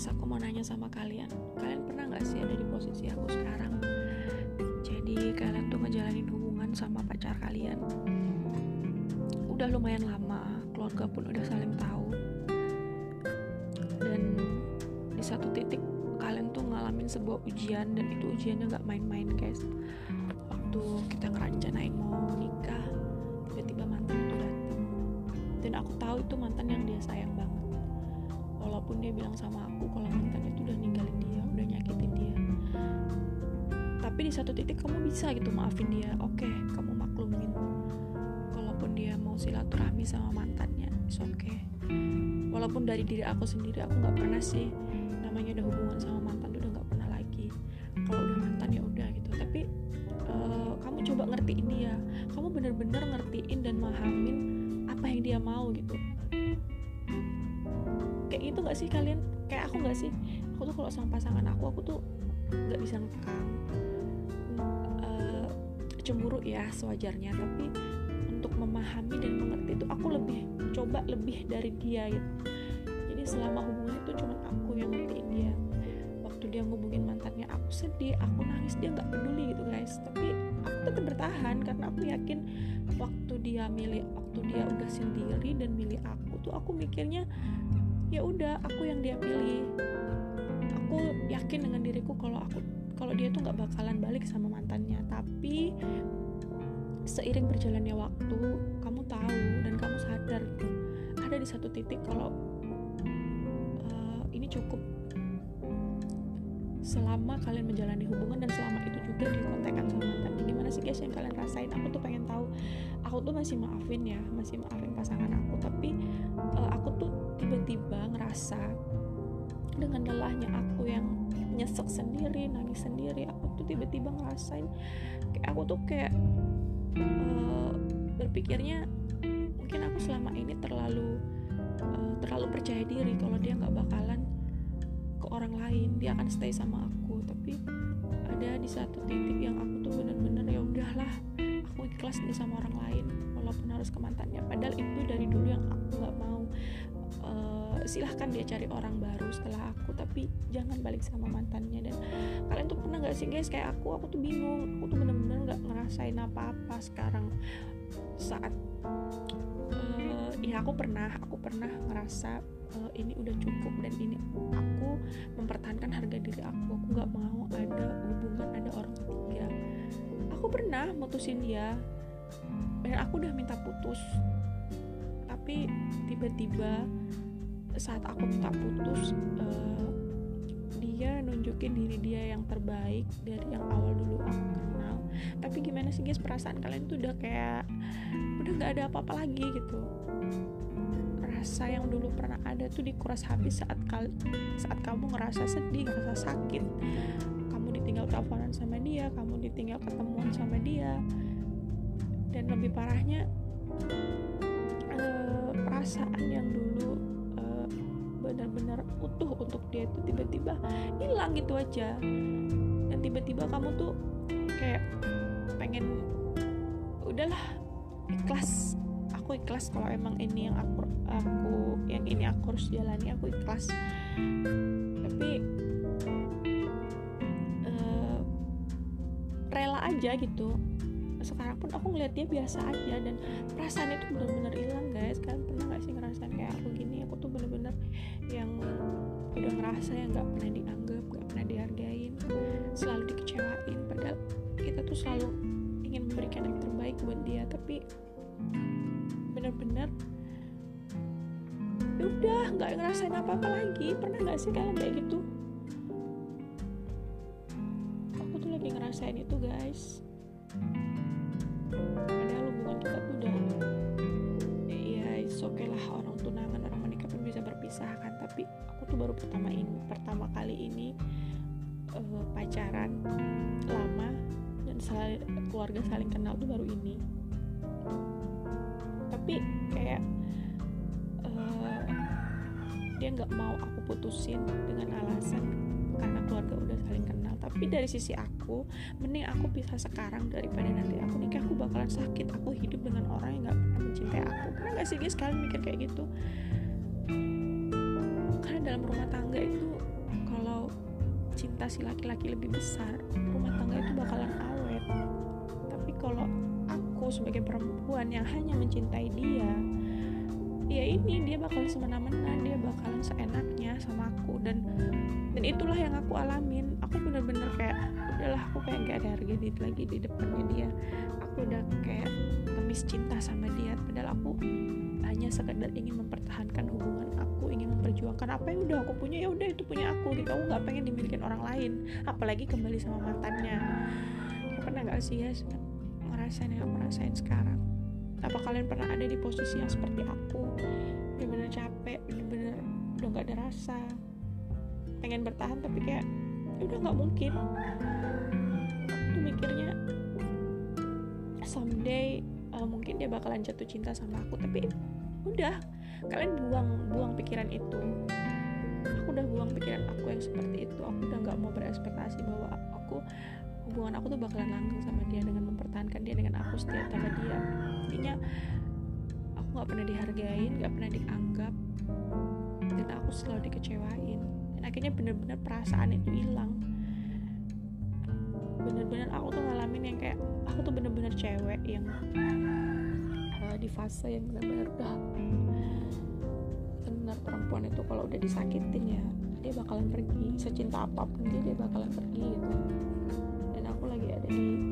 Guys, aku mau nanya sama kalian. Kalian pernah nggak sih ada di posisi aku sekarang? Jadi kalian tuh ngejalanin hubungan sama pacar kalian. Udah lumayan lama, keluarga pun udah saling tahu. Dan di satu titik kalian tuh ngalamin sebuah ujian dan itu ujiannya nggak main-main guys. Waktu kita ngerancanain mau nikah, tiba-tiba mantan itu datang. Dan aku tahu itu mantan yang dia sayang banget walaupun dia bilang sama aku kalau mantannya itu udah ninggalin dia udah nyakitin dia. Tapi di satu titik kamu bisa gitu maafin dia oke okay, kamu maklumin. Kalaupun dia mau silaturahmi sama mantannya oke okay. Walaupun dari diri aku sendiri aku nggak pernah sih namanya udah hubungan sama mantan udah nggak pernah lagi. Kalau udah mantan ya udah gitu. Tapi uh, kamu coba ngertiin dia. Kamu bener-bener ngertiin dan mahamin apa yang dia mau gitu kayak gitu gak sih kalian? Kayak aku gak sih? Aku tuh kalau sama pasangan aku aku tuh nggak bisa ngekang uh, cemburu ya sewajarnya. Tapi untuk memahami dan mengerti itu aku lebih coba lebih dari dia gitu. Jadi selama hubungan itu cuma aku yang ngertiin dia. Waktu dia ngubungin mantannya aku sedih aku nangis dia nggak peduli gitu guys. Tapi aku tetap bertahan karena aku yakin waktu dia milih waktu dia udah sendiri dan milih aku tuh aku mikirnya ya udah aku yang dia pilih. Aku yakin dengan diriku kalau aku kalau dia tuh nggak bakalan balik sama mantannya. Tapi seiring berjalannya waktu kamu tahu dan kamu sadar ada di satu titik kalau uh, ini cukup selama kalian menjalani hubungan dan selama itu juga dikontekan sama mantannya gimana sih guys yang kalian rasain? Aku tuh pengen tahu. Aku tuh masih maafin ya masih maafin pasangan aku ngerasa dengan lelahnya aku yang nyesek sendiri nangis sendiri aku tuh tiba-tiba ngerasain kayak aku tuh kayak uh, berpikirnya mungkin aku selama ini terlalu uh, terlalu percaya diri kalau dia nggak bakalan ke orang lain dia akan stay sama aku. Tapi ada di satu titik yang aku tuh bener-bener ya udahlah aku ikhlas nih sama orang lain walaupun harus ke mantannya. Padahal itu dari dulu yang aku nggak mau uh, silahkan dia cari orang baru setelah aku tapi jangan balik sama mantannya. Dan kalian tuh pernah nggak sih guys? Kayak aku aku tuh bingung. Aku tuh bener-bener nggak ngerasain apa-apa sekarang. Saat uh, ya aku pernah aku pernah ngerasa uh, ini udah cukup dan ini aku mempertahankan harga diri aku. Aku nggak mau ada hubungan ada orang ketiga. Aku pernah mutusin dia dan aku udah minta putus tapi tiba-tiba saat aku minta putus uh, dia nunjukin diri dia yang terbaik dari yang awal dulu aku kenal. Tapi gimana sih guys perasaan kalian tuh udah kayak udah nggak ada apa-apa lagi gitu. Rasa yang dulu pernah ada tuh dikuras habis saat kal saat kamu ngerasa sedih ngerasa sakit. Kamu ditinggal teleponan sama dia kamu ditinggal ketemuan sama dia. Dan lebih parahnya perasaan yang dulu uh, benar-benar utuh untuk dia itu tiba-tiba hilang gitu aja. Dan tiba-tiba kamu tuh kayak pengen udahlah ikhlas. Aku ikhlas kalau emang ini yang aku aku yang ini aku harus jalani aku ikhlas. Tapi uh, rela aja gitu. Sekarang pun aku ngeliat dia biasa aja dan perasaan itu benar-benar hilang guys ngerasa yang nggak pernah dianggap nggak pernah dihargain selalu dikecewain. Padahal kita tuh selalu ingin memberikan yang terbaik buat dia tapi bener-bener ya udah nggak ngerasain apa-apa lagi. Pernah nggak sih kalian kayak gitu? Aku tuh lagi ngerasain itu guys kan tapi aku tuh baru pertama ini pertama kali ini uh, pacaran lama dan saling, keluarga saling kenal tuh baru ini. Tapi kayak uh, dia nggak mau aku putusin dengan alasan karena keluarga udah saling kenal. Tapi dari sisi aku mending aku bisa sekarang daripada nanti aku nikah aku bakalan sakit aku hidup dengan orang yang nggak pernah mencintai aku. Pernah gak sih guys kalian mikir kayak gitu dalam rumah tangga itu kalau cinta si laki-laki lebih besar rumah tangga itu bakalan awet. Tapi kalau aku sebagai perempuan yang hanya mencintai dia ya ini dia bakal semena-mena dia bakalan seenaknya sama aku. Dan dan itulah yang aku alamin. Aku bener-bener kayak udahlah aku kayak gak ada harga diri lagi di depannya dia. Aku udah kayak ngemis cinta sama dia padahal aku hanya sekedar ingin mempertahankan hubungan aku ingin memperjuangkan apa yang udah aku punya ya udah itu punya aku gitu. Aku nggak pengen dimiliki orang lain apalagi kembali sama mantannya. Ya, pernah nggak sih ya ngerasain yang aku rasain sekarang? Apa kalian pernah ada di posisi yang seperti aku? Bener-bener capek bener-bener udah gak ada rasa pengen bertahan tapi kayak ya udah nggak mungkin. Aku tuh mikirnya someday uh, mungkin dia bakalan jatuh cinta sama aku tapi udah kalian buang buang pikiran itu. Aku udah buang pikiran aku yang seperti itu. Aku udah nggak mau berespektasi bahwa aku hubungan aku tuh bakalan langgeng sama dia dengan mempertahankan dia dengan aku setia sama dia. Intinya aku nggak pernah dihargain nggak pernah dianggap dan aku selalu dikecewain dan akhirnya bener-bener perasaan itu hilang. Bener-bener aku tuh ngalamin yang kayak aku tuh bener-bener cewek yang uh, di fase yang bener-bener udah benar perempuan itu kalau udah disakitin ya dia bakalan pergi. Secinta apa pun dia dia bakalan pergi gitu. Lagi ada di